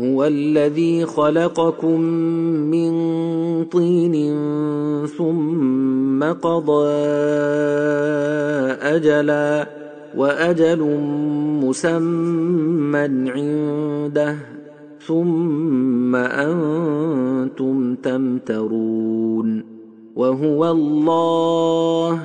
هو الذي خلقكم من طين ثم قضى أجلا وأجل مسمى عنده ثم أنتم تمترون وهو الله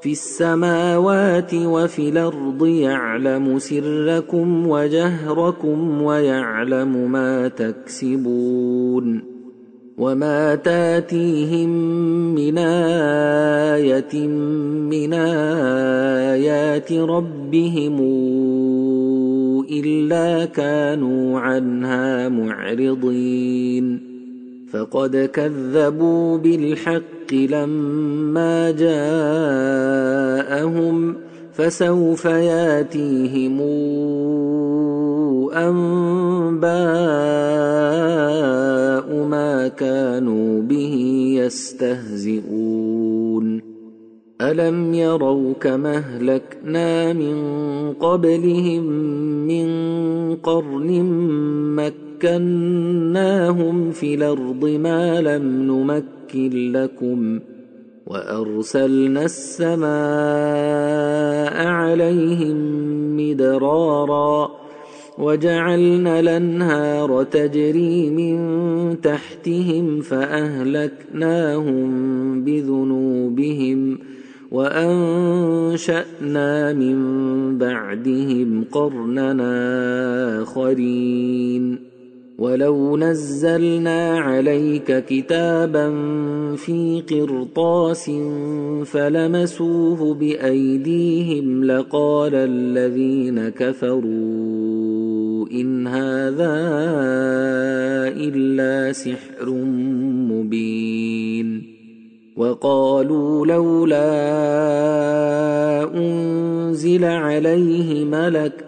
في السماوات وفي الأرض يعلم سركم وجهركم ويعلم ما تكسبون وما تاتيهم من آية من آيات ربهم إلا كانوا عنها معرضين فقد كذبوا بالحق لما جاءهم فسوف ياتيهم أنباء ما كانوا به يستهزئون. ألم يروا كما أهلكنا من قبلهم من قرن مكة مكناهم في الأرض ما لم نمكن لكم وأرسلنا السماء عليهم مدرارا وجعلنا الأنهار تجري من تحتهم فأهلكناهم بذنوبهم وأنشأنا من بعدهم قرننا آخرين ولو نزلنا عليك كتابا في قرطاس فلمسوه بايديهم لقال الذين كفروا ان هذا الا سحر مبين وقالوا لولا انزل عليه ملك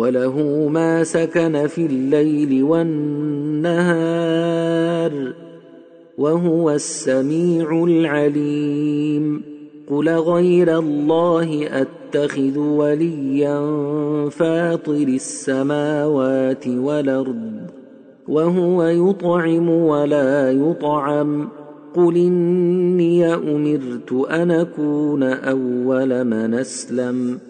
وله ما سكن في الليل والنهار وهو السميع العليم. قل غير الله أتخذ وليا فاطر السماوات والأرض وهو يطعم ولا يطعم. قل إني أمرت أن أكون أول من أسلم.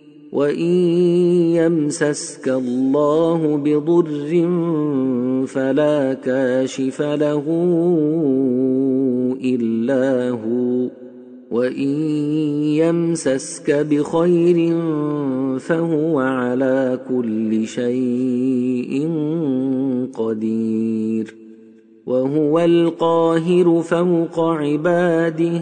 وان يمسسك الله بضر فلا كاشف له الا هو وان يمسسك بخير فهو على كل شيء قدير وهو القاهر فوق عباده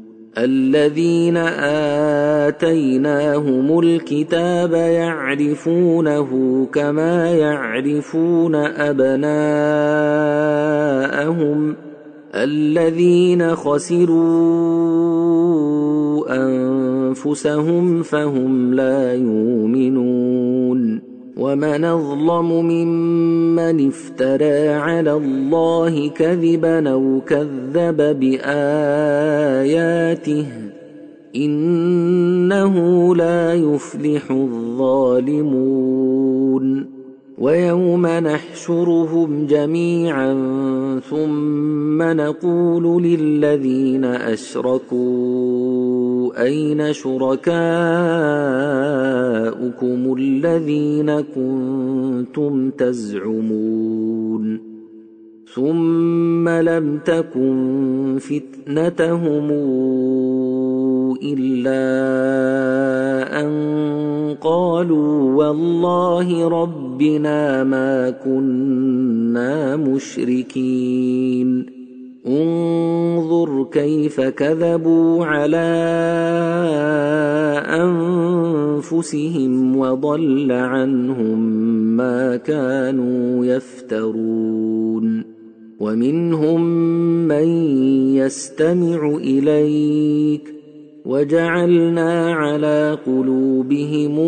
الذين آتيناهم الكتاب يعرفونه كما يعرفون أبناءهم الذين خسروا أنفسهم فهم لا يؤمنون ومن اظلم ممن افترى على الله كذبا أو كذب باياته انه لا يفلح الظالمون ويوم نحشرهم جميعا ثم نقول للذين اشركوا أين شركاؤكم الذين كنتم تزعمون ثم لم تكن فتنتهم إلا أن قالوا والله ربنا ما كنا مشركين انظر كيف كذبوا على أنفسهم وضل عنهم ما كانوا يفترون. ومنهم من يستمع إليك وجعلنا على قلوبهم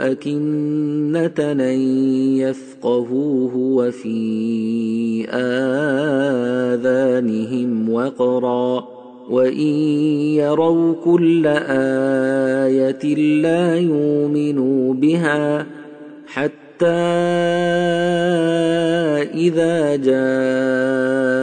أكنة أن يفقهوه وفي آذانهم وقرا وإن يروا كل آية لا يؤمنوا بها حتى إذا جاءوا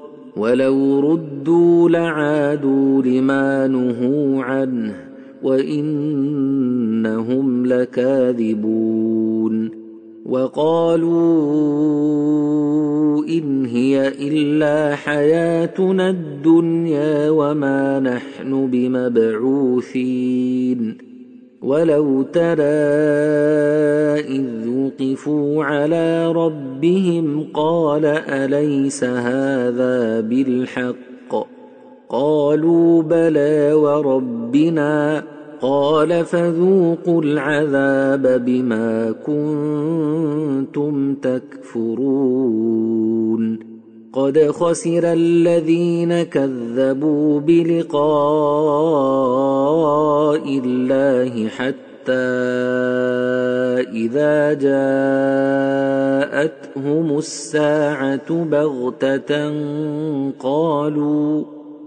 ولو ردوا لعادوا لما نهوا عنه وإنهم لكاذبون وقالوا إن هي إلا حياتنا الدنيا وما نحن بمبعوثين ولو ترى إذ وقفوا على ربهم قال أليس هذا بالحق قالوا بلى وربنا قال فذوقوا العذاب بما كنتم تكفرون قد خسر الذين كذبوا بلقاء الله حتى إذا جاءتهم الساعة بغتة قالوا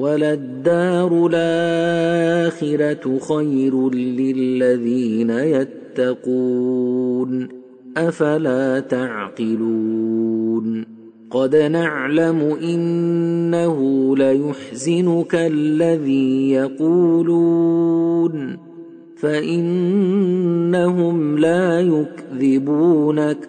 وللدار الآخرة خير للذين يتقون أفلا تعقلون قد نعلم إنه ليحزنك الذي يقولون فإنهم لا يكذبونك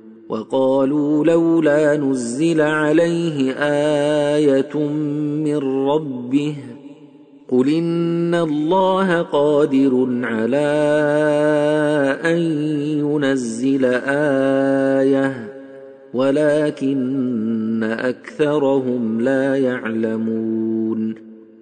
وقالوا لولا نزل عليه آية من ربه قل إن الله قادر على أن ينزل آية ولكن أكثرهم لا يعلمون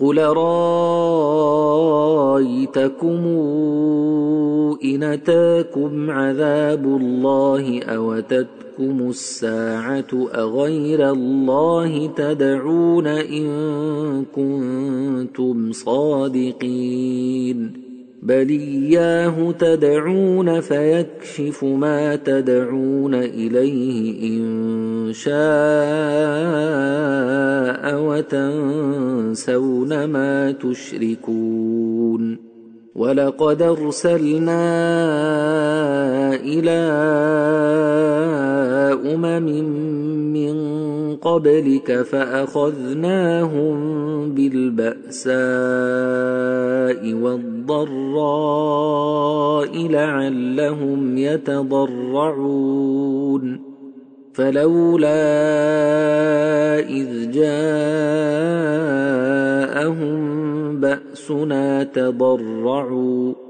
قل رايتكم ان اتاكم عذاب الله أو تتكم الساعة اغير الله تدعون ان كنتم صادقين بل اياه تدعون فيكشف ما تدعون اليه ان شاء وتنسون ما تشركون ولقد ارسلنا إلى امم من قبلك فأخذناهم بالبأساء والضراء لعلهم يتضرعون. فلولا إذ جاءهم بأسنا تضرعوا.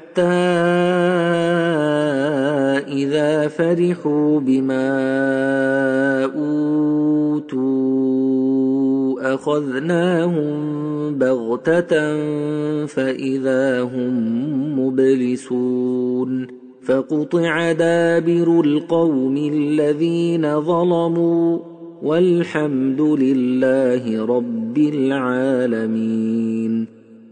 إذا فرحوا بما أوتوا أخذناهم بغتة فإذا هم مبلسون فقطع دابر القوم الذين ظلموا والحمد لله رب العالمين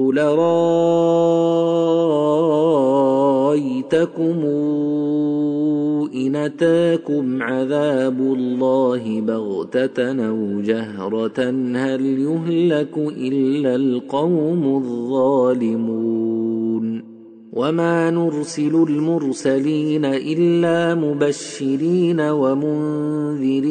قل رايتكم إن أتاكم عذاب الله بغتة أو جهرة هل يهلك إلا القوم الظالمون وما نرسل المرسلين إلا مبشرين ومنذرين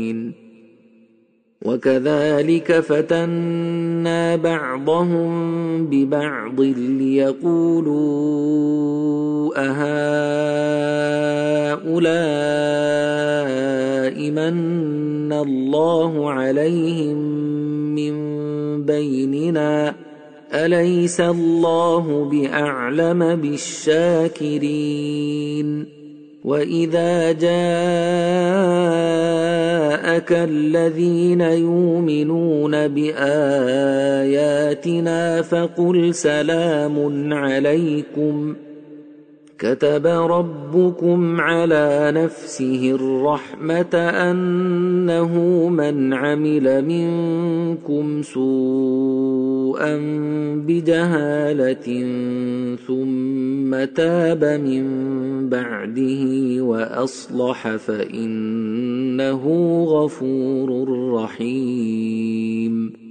وكذلك فتنا بعضهم ببعض ليقولوا أهؤلاء من الله عليهم من بيننا أليس الله بأعلم بالشاكرين واذا جاءك الذين يؤمنون باياتنا فقل سلام عليكم كتب ربكم على نفسه الرحمة أنه من عمل منكم سوءا بجهالة ثم تاب من بعده وأصلح فإنه غفور رحيم.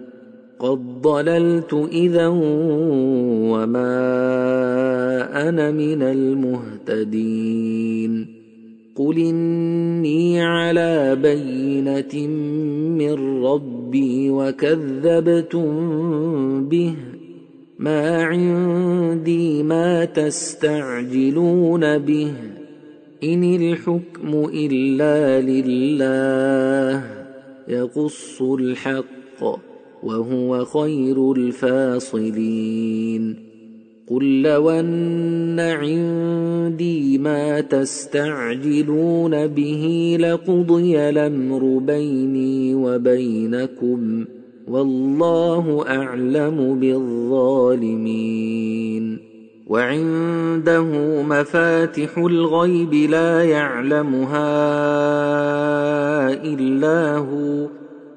قد ضللت إذا وما أنا من المهتدين. قل إني على بينة من ربي وكذبتم به. ما عندي ما تستعجلون به. إن الحكم إلا لله. يقص الحق. وهو خير الفاصلين. قل لو أن عندي ما تستعجلون به لقضي الأمر بيني وبينكم والله أعلم بالظالمين. وعنده مفاتح الغيب لا يعلمها إلا هو.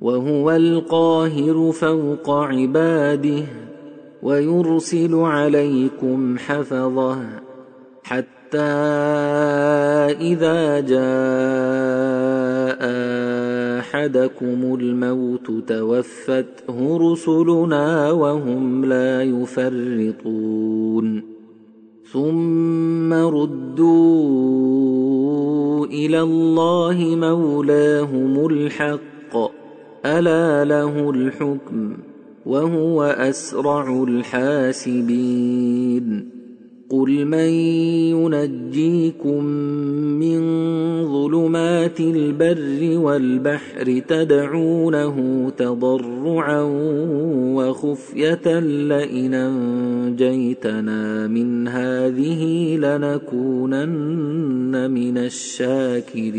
وهو القاهر فوق عباده ويرسل عليكم حفظه حتى إذا جاء أحدكم الموت توفته رسلنا وهم لا يفرطون. ثم ردوا إلى الله مولاهم الحق ألا له الحكم وهو أسرع الحاسبين. قل من ينجيكم من ظلمات البر والبحر تدعونه تضرعا وخفية لئن أنجيتنا من هذه لنكونن من الشاكرين.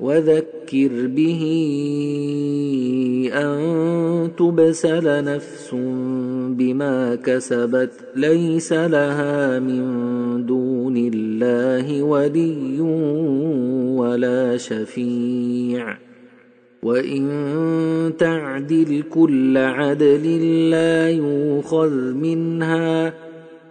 وذكر به أن تبسل نفس بما كسبت ليس لها من دون الله ولي ولا شفيع. وإن تعدل كل عدل لا يوخذ منها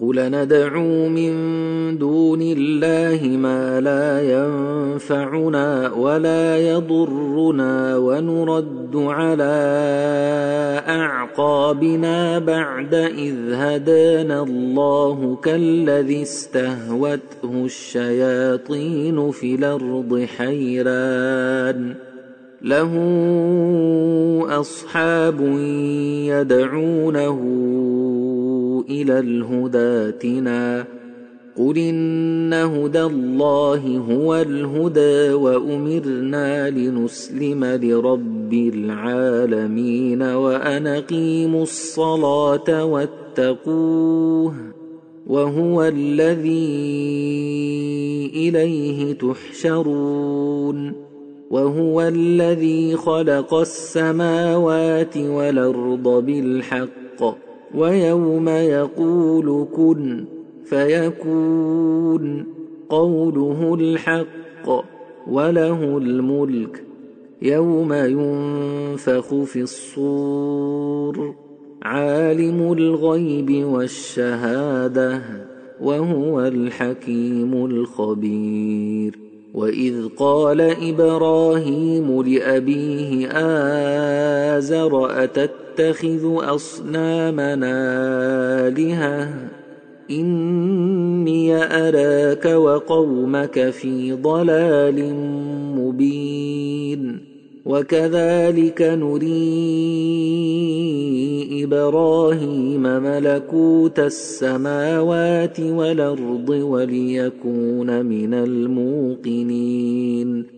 قل ندعو من دون الله ما لا ينفعنا ولا يضرنا ونرد على اعقابنا بعد اذ هدانا الله كالذي استهوته الشياطين في الأرض حيران له اصحاب يدعونه إلى الهدى اتنا قل ان هدى الله هو الهدى وامرنا لنسلم لرب العالمين وان اقيموا الصلاه واتقوه وهو الذي اليه تحشرون وهو الذي خلق السماوات والارض بالحق ويوم يقول كن فيكون قوله الحق وله الملك يوم ينفخ في الصور عالم الغيب والشهادة وهو الحكيم الخبير وإذ قال إبراهيم لأبيه آزر اتتخذ أصنامنا آلهة. إني أراك وقومك في ضلال مبين. وكذلك نري إبراهيم ملكوت السماوات والأرض وليكون من الموقنين.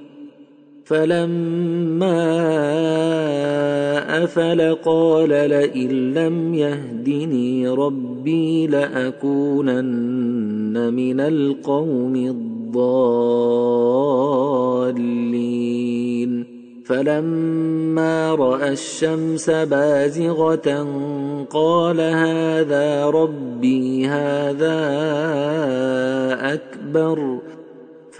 فلما أفل قال لئن لم يهدني ربي لأكونن من القوم الضالين. فلما رأى الشمس بازغة قال هذا ربي هذا أكبر.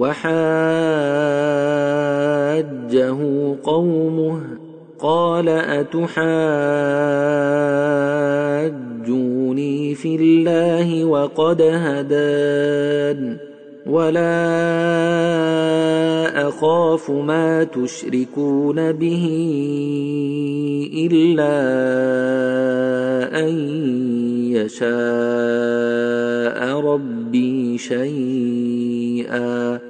وحاجه قومه قال أتحاجوني في الله وقد هدان ولا أخاف ما تشركون به إلا أن يشاء ربي شيئا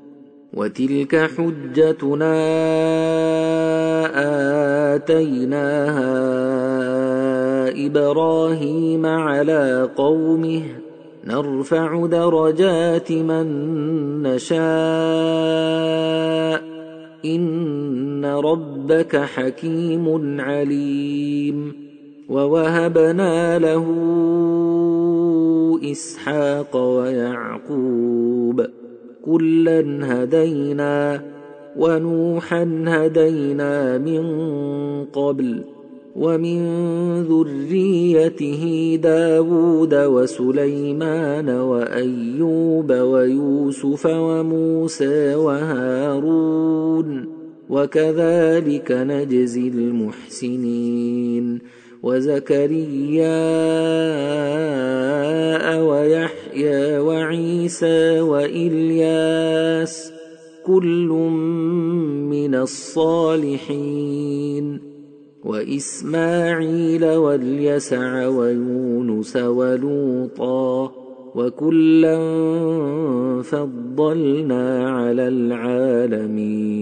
وتلك حجتنا آتيناها إبراهيم على قومه. نرفع درجات من نشاء. إن ربك حكيم عليم. ووهبنا له إسحاق ويعقوب. كلا هدينا ونوحا هدينا من قبل ومن ذريته داود وسليمان وأيوب ويوسف وموسى وهارون وكذلك نجزي المحسنين وزكريا ويحيى وعيسى وإلياس كل من الصالحين وإسماعيل واليسع ويونس ولوطا وكلا فضلنا على العالمين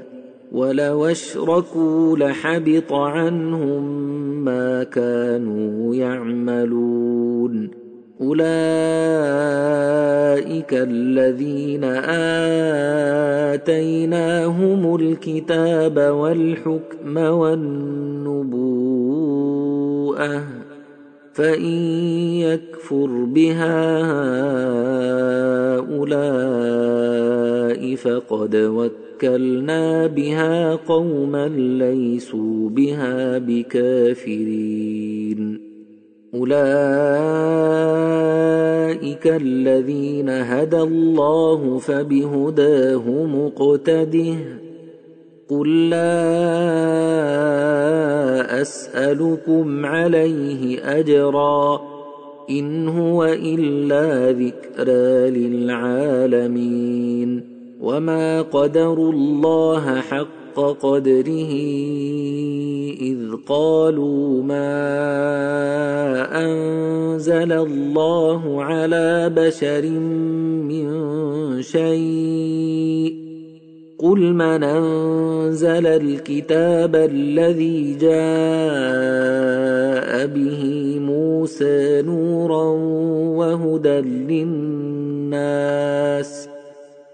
ولو أشركوا لحبط عنهم ما كانوا يعملون. أولئك الذين آتيناهم الكتاب والحكم والنبوءة فإن يكفر بها هؤلاء فقد وكلنا بها قوما ليسوا بها بكافرين اولئك الذين هدى الله فبهداه مقتده قل لا اسالكم عليه اجرا ان هو الا ذكرى للعالمين وما قدروا الله حق قدره إذ قالوا ما أنزل الله على بشر من شيء قل من أنزل الكتاب الذي جاء به موسى نورا وهدى للناس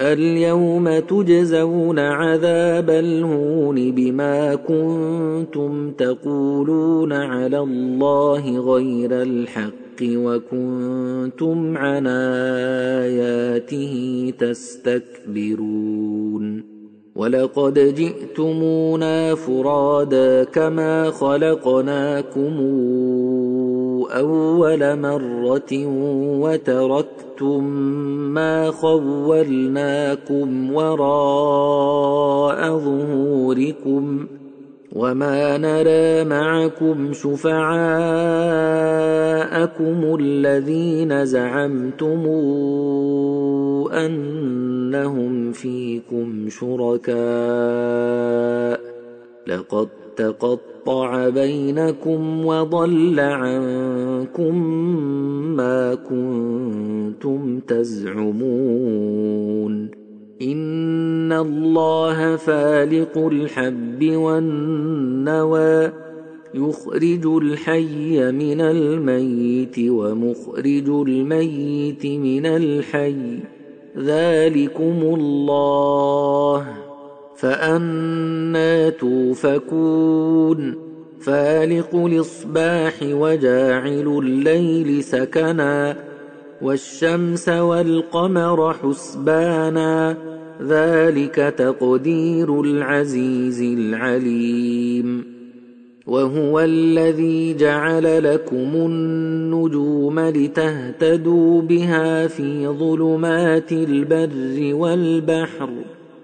اليوم تجزون عذاب الهون بما كنتم تقولون على الله غير الحق وكنتم عن آياته تستكبرون ولقد جئتمونا فرادا كما خلقناكم أول مرة وتركتم ما خولناكم وراء ظهوركم وما نرى معكم شفعاءكم الذين زعمتم أنهم فيكم شركاء. لقد تقطع بينكم وضل عنكم ما كنتم تزعمون. إن الله فالق الحب والنوى يخرج الحي من الميت ومخرج الميت من الحي. ذلكم الله. فأنا توفكون. فالق الإصباح وجاعل الليل سكنا والشمس والقمر حسبانا. ذلك تقدير العزيز العليم. وهو الذي جعل لكم النجوم لتهتدوا بها في ظلمات البر والبحر.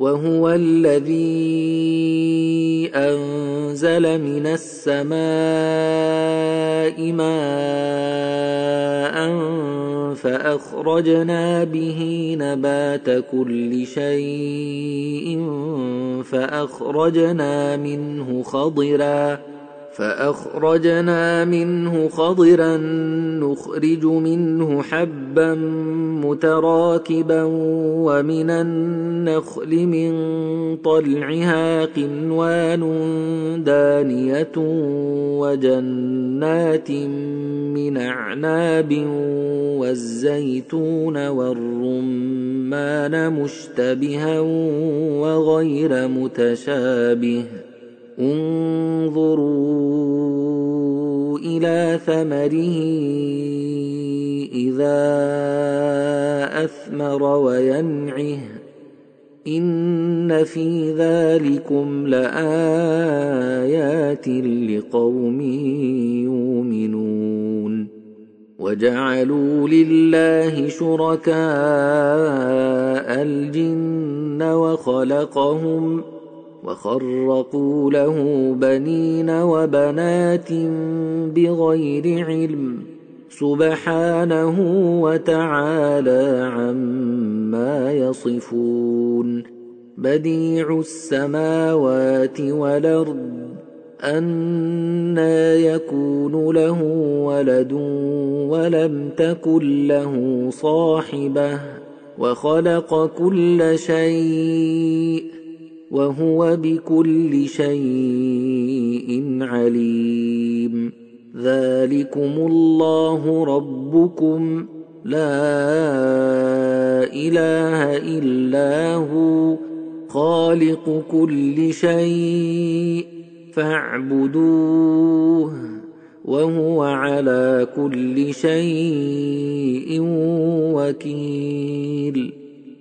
وهو الذي أنزل من السماء ماء فأخرجنا به نبات كل شيء فأخرجنا منه خضرا فأخرجنا منه خضرا نخرج منه حبا متراكبا ومن النخل من طلعها قنوان دانية وجنات من أعناب والزيتون والرمان مشتبها وغير متشابه انظروا إلى ثمره إذا أثمر وينعه إن في ذلكم لآيات لقوم يؤمنون وجعلوا لله شركاء الجن وخلقهم وخرقوا له بنين وبنات بغير علم سبحانه وتعالى عما يصفون بديع السماوات والأرض أنا يكون له ولد ولم تكن له صاحبة وخلق كل شيء وهو بكل شيء عليم. ذلكم الله ربكم. لا إله إلا هو. خالق كل شيء. فاعبدوه. وهو على كل شيء وكيل.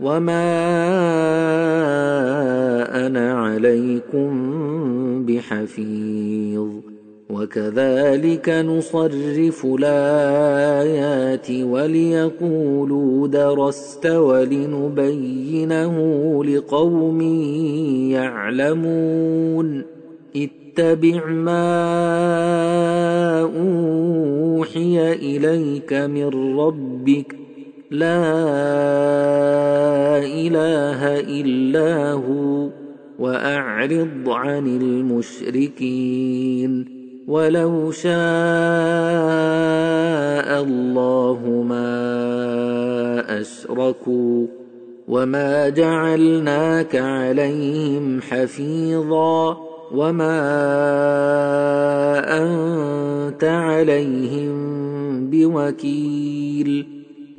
وما أنا عليكم بحفيظ وكذلك نصرف الايات وليقولوا درست ولنبينه لقوم يعلمون اتبع ما اوحي اليك من ربك لا إله إلا هو وأعرض عن المشركين ولو شاء الله ما أشركوا وما جعلناك عليهم حفيظا وما أنت عليهم بوكيل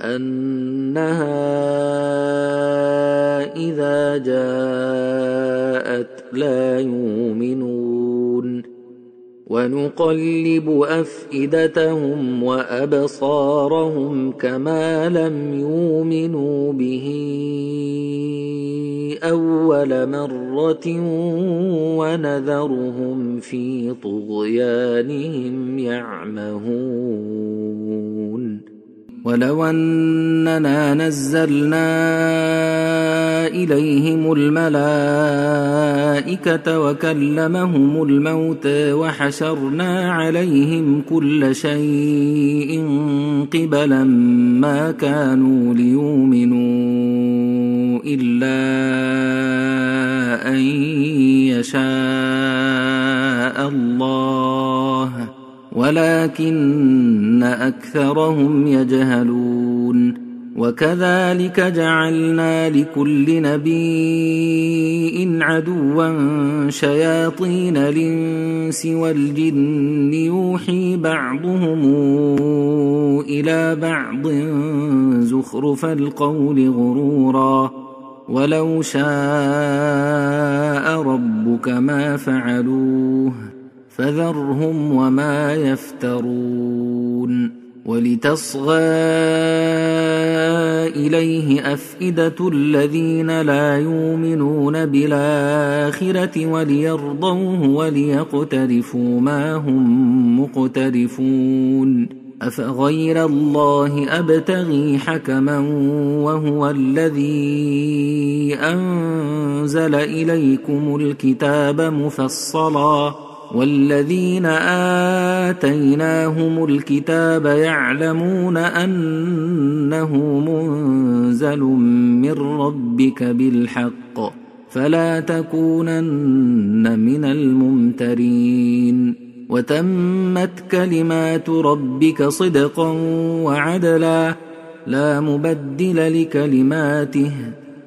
أنها إذا جاءت لا يؤمنون ونقلب أفئدتهم وأبصارهم كما لم يؤمنوا به أول مرة ونذرهم في طغيانهم يعمهون ولو أننا نزلنا إليهم الملائكة وكلمهم الموت وحشرنا عليهم كل شيء قبلا ما كانوا ليؤمنوا إلا أن يشاء الله. ولكن أكثرهم يجهلون وكذلك جعلنا لكل نبي عدوا شياطين الإنس والجن يوحي بعضهم إلى بعض زخرف القول غرورا ولو شاء ربك ما فعلوه فذرهم وما يفترون ولتصغى إليه أفئدة الذين لا يؤمنون بالآخرة وليرضوه وليقترفوا ما هم مقترفون أفغير الله أبتغي حكما وهو الذي أنزل إليكم الكتاب مفصلا والذين آتيناهم الكتاب يعلمون أنه منزل من ربك بالحق فلا تكونن من الممترين وتمت كلمات ربك صدقا وعدلا لا مبدل لكلماته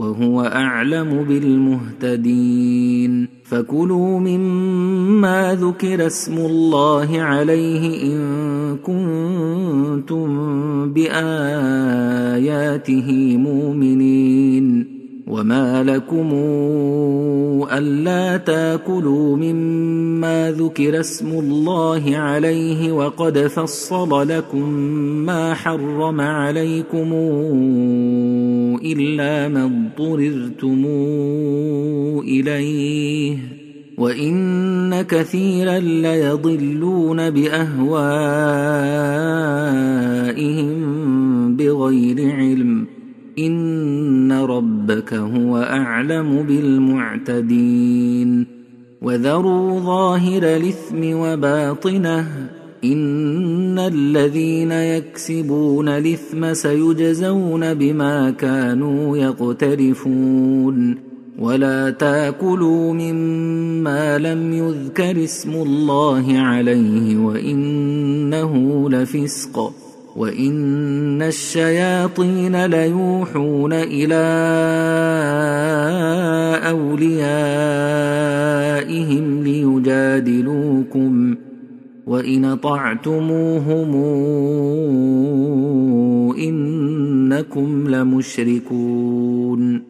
وهو أعلم بالمهتدين. فكلوا مما ذكر اسم الله عليه إن كنتم بآياته مؤمنين. وما لكم الا تاكلوا مما ذكر اسم الله عليه وقد فصل لكم ما حرم عليكم الا ما اضطررتم اليه وان كثيرا ليضلون باهوائهم بغير علم ان ربك هو اعلم بالمعتدين وذروا ظاهر الاثم وباطنه ان الذين يكسبون الاثم سيجزون بما كانوا يقترفون ولا تاكلوا مما لم يذكر اسم الله عليه وانه لفسق وان الشياطين ليوحون إلى اوليائهم ليجادلوكم وان طعتموهم انكم لمشركون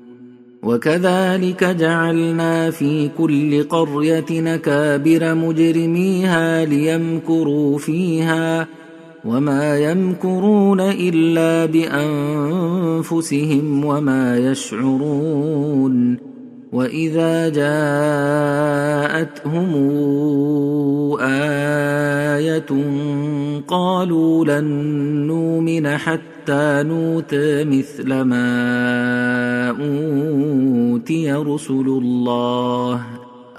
وكذلك جعلنا في كل قرية نكابر مجرميها ليمكروا فيها وما يمكرون إلا بأنفسهم وما يشعرون وإذا جاءتهم آية قالوا لن نؤمن حتى نوتى مثل ما أوتي رسل الله.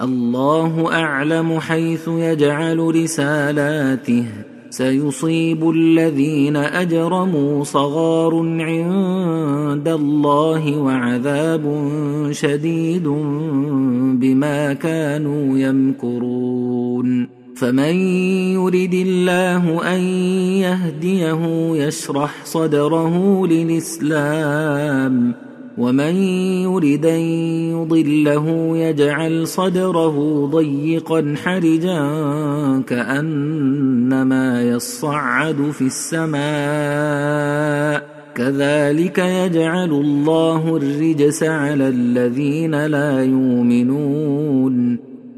الله أعلم حيث يجعل رسالاته. سيصيب الذين أجرموا صغار عند الله وعذاب شديد بما كانوا يمكرون. فمن يرد الله أن يهديه يشرح صدره للإسلام ومن يرد أن يضله يجعل صدره ضيقا حرجا كأنما يصعد في السماء كذلك يجعل الله الرجس على الذين لا يؤمنون.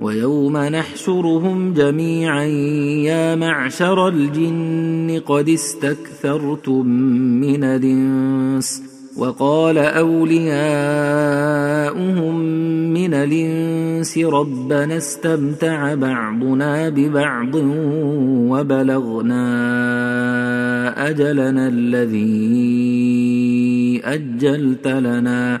ويوم نحشرهم جميعا يا معشر الجن قد استكثرتم من الإنس وقال أولياؤهم من الإنس ربنا استمتع بعضنا ببعض وبلغنا أجلنا الذي أجلت لنا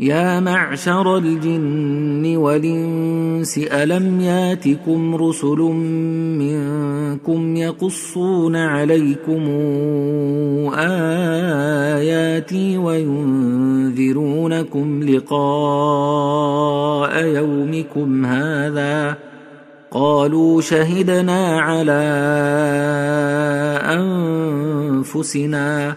يا معشر الجن والإنس ألم ياتكم رسل منكم يقصون عليكم آياتي وينذرونكم لقاء يومكم هذا؟ قالوا شهدنا على أنفسنا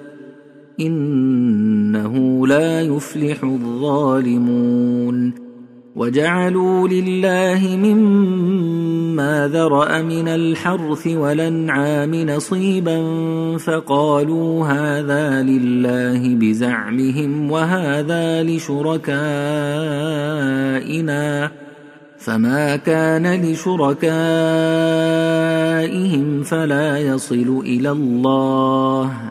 إنه لا يفلح الظالمون. وجعلوا لله مما ذرأ من الحرث والأنعام نصيبا فقالوا هذا لله بزعمهم وهذا لشركائنا. فما كان لشركائهم فلا يصل إلى الله.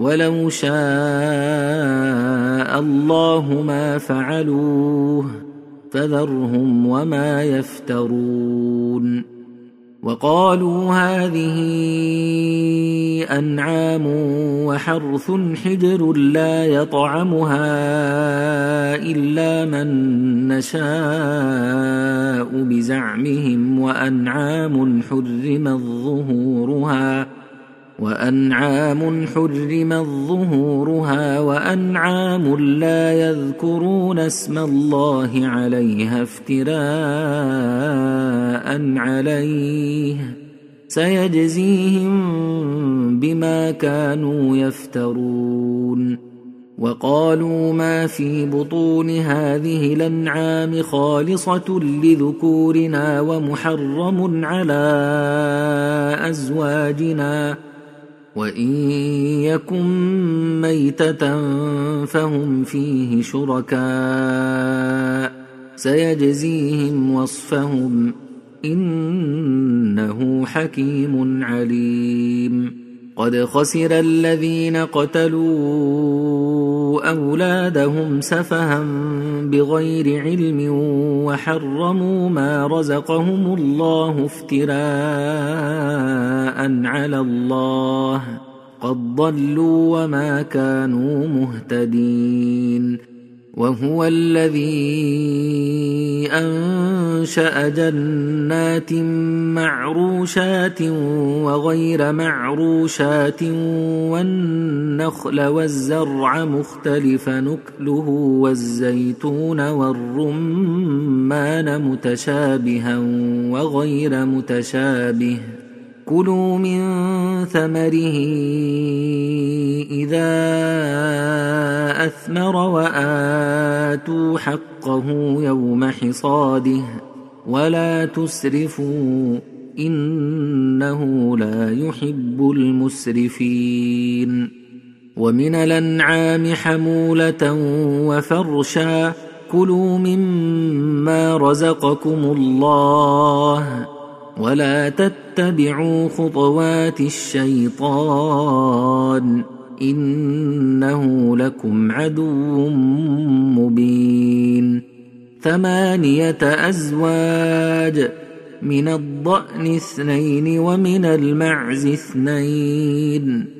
ولو شاء الله ما فعلوه فذرهم وما يفترون وقالوا هذه أنعام وحرث حجر لا يطعمها إلا من نشاء بزعمهم وأنعام حرمت ظهورها وأنعام حرمت ظهورها وأنعام لا يذكرون اسم الله عليها افتراء عليه سيجزيهم بما كانوا يفترون وقالوا ما في بطون هذه الأنعام خالصة لذكورنا ومحرم على أزواجنا وإن يكن ميتة فهم فيه شركاء سيجزيهم وصفهم إنه حكيم عليم. قد خسر الذين قتلوا أولادهم سفها بغير علم وحرموا ما رزقهم الله افتراء على الله قد ضلوا وما كانوا مهتدين. وهو الذي أنشأ جنات معروشات وغير معروشات والنخل والزرع مختلف نكله والزيتون والرمان متشابها وغير متشابه. كلوا من ثمره إذا أثمر وآتوا حقه يوم حصاده ولا تسرفوا إنه لا يحب المسرفين ومن الأنعام حمولة وفرشا كلوا مما رزقكم الله ولا تتبعوا خطوات الشيطان إنه لكم عدو مبين. ثمانية أزواج من الضأن اثنين ومن المعز اثنين.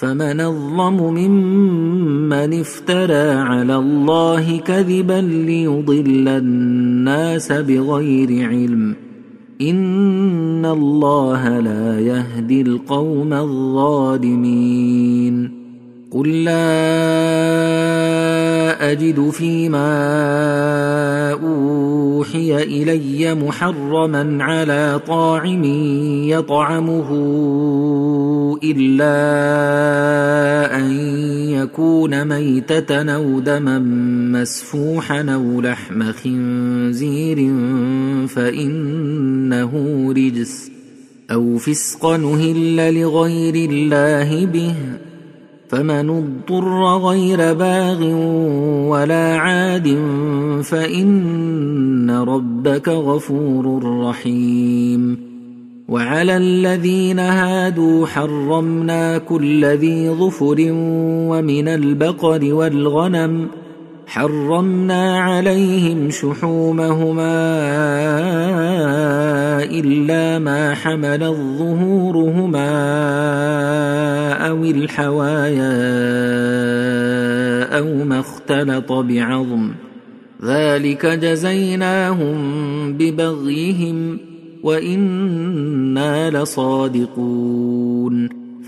فمن الظلم ممن افترى على الله كذبا ليضل الناس بغير علم. إن الله لا يهدي القوم الظالمين. قل لا اجد فيما اوحي الي محرما على طاعم يطعمه الا ان يكون ميته أو دما مسفوحا أو لحم خنزير فانه رجس أو فسقا نهل لغير الله به فمن اضطر غير باغ ولا عاد فإن ربك غفور رحيم. وعلى الذين هادوا حرمنا كل ذي ظفر ومن البقر والغنم حرمنا عليهم شحومهما إلا ما حملت ظهورهما أو الحوايا أو ما اختلط بعظم. ذلك جزيناهم ببغيهم وإنا لصادقون.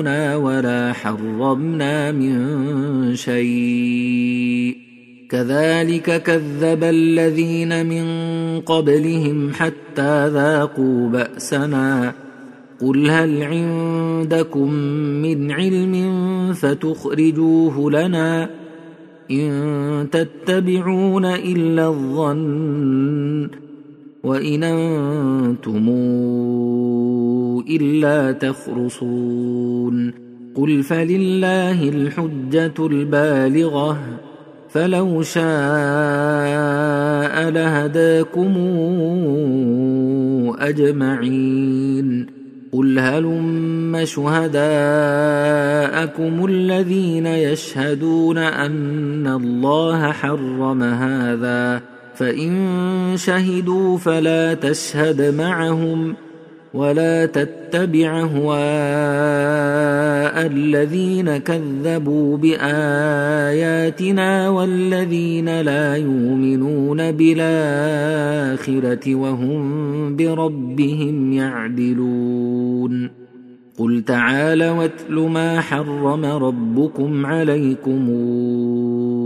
اباؤنا ولا حرمنا من شيء. كذلك كذب الذين من قبلهم حتى ذاقوا بأسنا. قل هل عندكم من علم فتخرجوه لنا إن تتبعون إلا الظن. وإن أنتم إلا تخرصون. قل فلله الحجة البالغة. فلو شاء لهداكم أجمعين. قل هلم شهداءكم الذين يشهدون أن الله حرم هذا. فإن شهدوا فلا تشهد معهم ولا تتبع أهواء الذين كذبوا بآياتنا والذين لا يؤمنون بالآخرة وهم بربهم يعدلون. قل تعالى واتل ما حرم ربكم عليكم.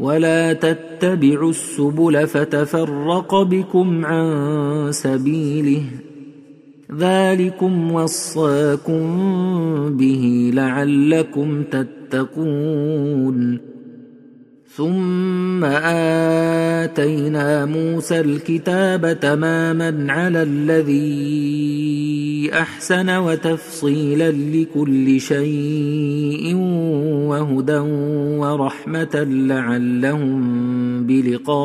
ولا تتبعوا السبل فتفرق بكم عن سبيله ذلكم وصاكم به لعلكم تتقون ثم آتينا موسى الكتاب تماما على الذي أحسن وتفصيلا لكل شيء وهدى ورحمة لعلهم بلقاء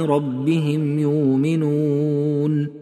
ربهم يؤمنون.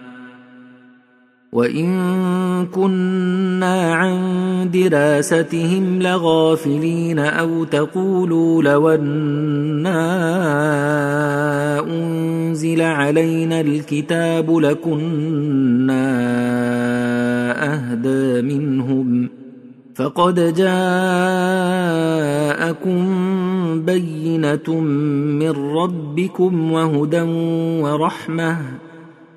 وان كنا عن دراستهم لغافلين أو تقولوا لو أنا انزل علينا الكتاب لكنا اهدى منهم فقد جاءكم بينه من ربكم وهدى ورحمه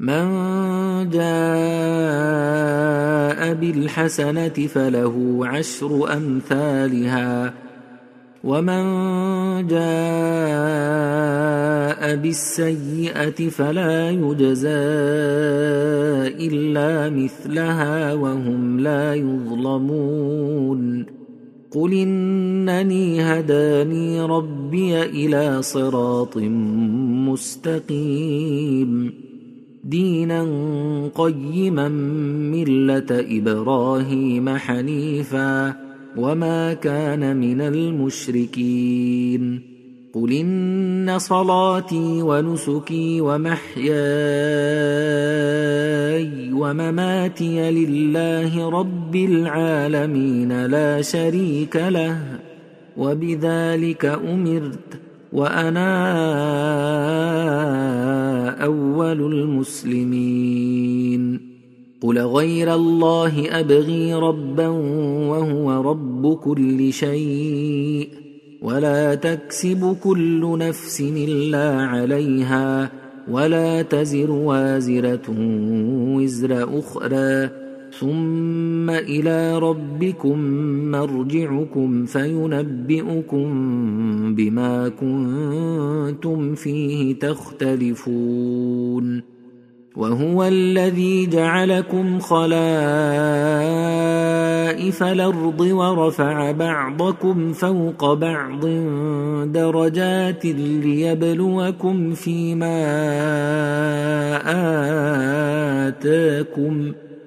من جاء بالحسنه فله عشر امثالها ومن جاء بالسيئه فلا يجزى الا مثلها وهم لا يظلمون قل انني هداني ربي إلى صراط مستقيم دينا قيما ملة إبراهيم حنيفا وما كان من المشركين. قل إن صلاتي ونسكي ومحياي ومماتي لله رب العالمين لا شريك له. وبذلك أمرت وأنا أول المسلمين. قل غير الله أبغي ربا وهو رب كل شيء ولا تكسب كل نفس إلا عليها ولا تزر وازرة وزر أخرى. ثم إلى ربكم مرجعكم فينبئكم بما كنتم فيه تختلفون وهو الذي جعلكم خلائف الأرض ورفع بعضكم فوق بعض درجات ليبلوكم فيما آتاكم